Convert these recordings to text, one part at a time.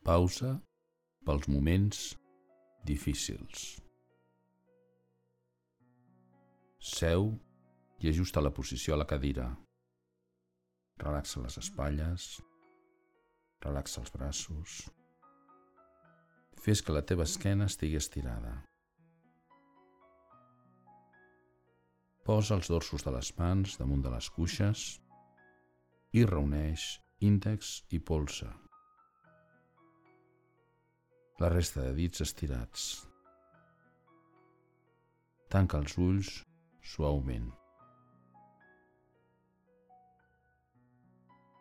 Pausa pels moments difícils. Seu i ajusta la posició a la cadira. Relaxa les espatlles, relaxa els braços. Fes que la teva esquena estigui estirada. Posa els dorsos de les mans damunt de les cuixes i reuneix índex i polsa. La resta de dits estirats. Tanca els ulls suaument.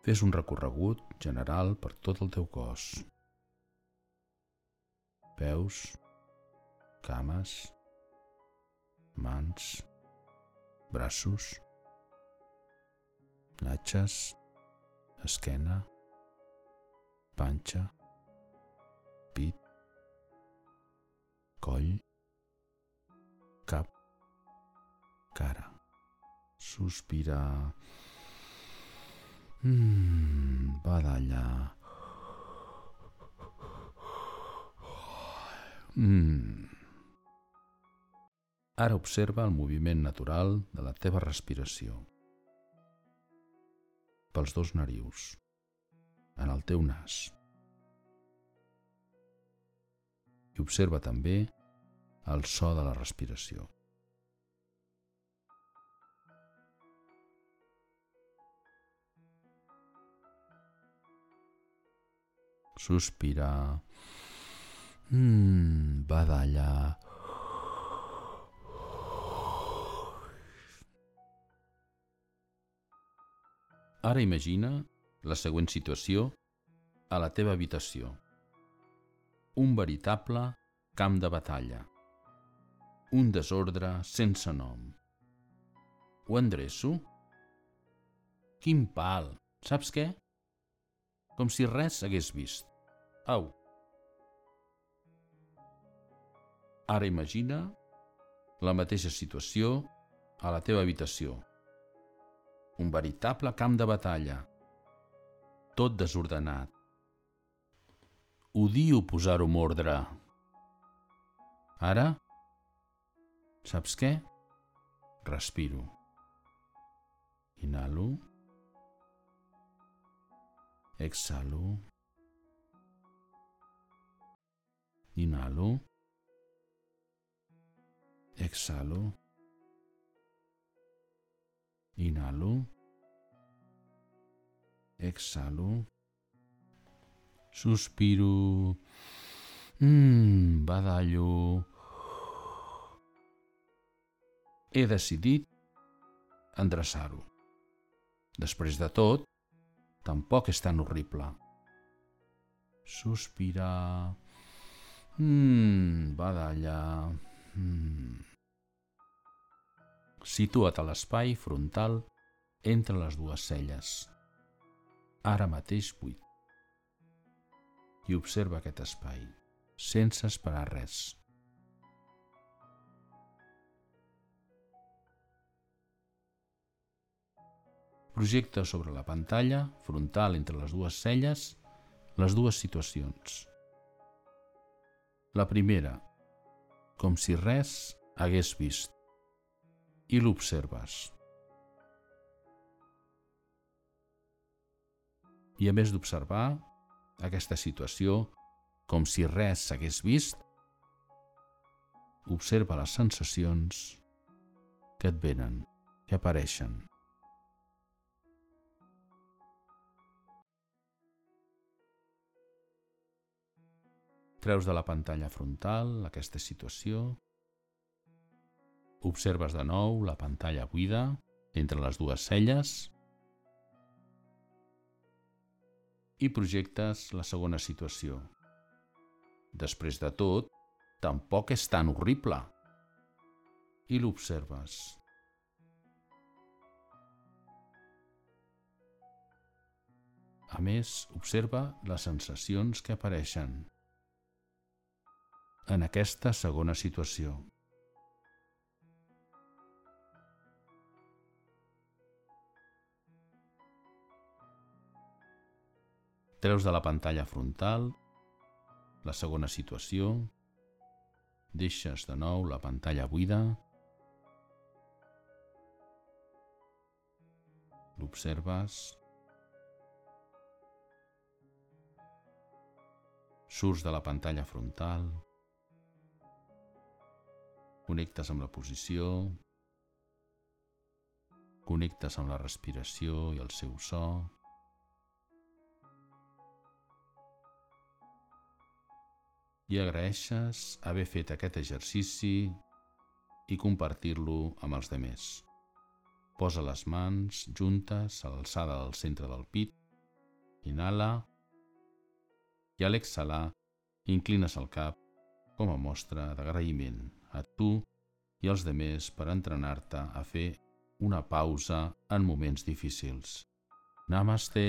Fes un recorregut general per tot el teu cos. Peus, cames, mans, braços, natxes, esquena, panxa, coll, cap, cara. Sospirar. Mm, badalla. Mm. Ara observa el moviment natural de la teva respiració pels dos narius, en el teu nas. Observa també el so de la respiració. Sospirar. Mmm, badallar. Ara imagina la següent situació a la teva habitació. Un veritable camp de batalla. Un desordre sense nom. Ho endreço? Quin pal! Saps què? Com si res hagués vist. Au! Ara imagina la mateixa situació a la teva habitació. Un veritable camp de batalla. Tot desordenat. Odio posar-ho en ordre. Ara, saps què? Respiro. Inhalo. Exhalo. Inhalo. Exhalo. Inhalo. Exhalo. Sospiro. Mmm, badallo. He decidit endreçar-ho. Després de tot, tampoc és tan horrible. Sospirar. Mmm, badalla. Mmm. Situa't a l'espai frontal entre les dues celles. Ara mateix buit. I observa aquest espai, sense esperar res. Projecta sobre la pantalla, frontal entre les dues celles, les dues situacions. La primera, com si res hagués vist, i l'observes. I a més d'observar aquesta situació com si res s'hagués vist, observa les sensacions que et venen, que apareixen. Treus de la pantalla frontal aquesta situació. Observes de nou la pantalla buida entre les dues celles i projectes la segona situació. Després de tot, tampoc és tan horrible. I l'observes. A més, observa les sensacions que apareixen en aquesta segona situació. Treus de la pantalla frontal La segona situació, deixes de nou la pantalla buida, l'observes, surts de la pantalla frontal, connectes amb la posició, connectes amb la respiració i el seu so, i agraeixes haver fet aquest exercici i compartir-lo amb els demés. Posa les mans juntes a l'alçada del centre del pit, inhala i a l'exhalar inclines el cap com a mostra d'agraïment a tu i als demés per entrenar-te a fer una pausa en moments difícils. Namaste.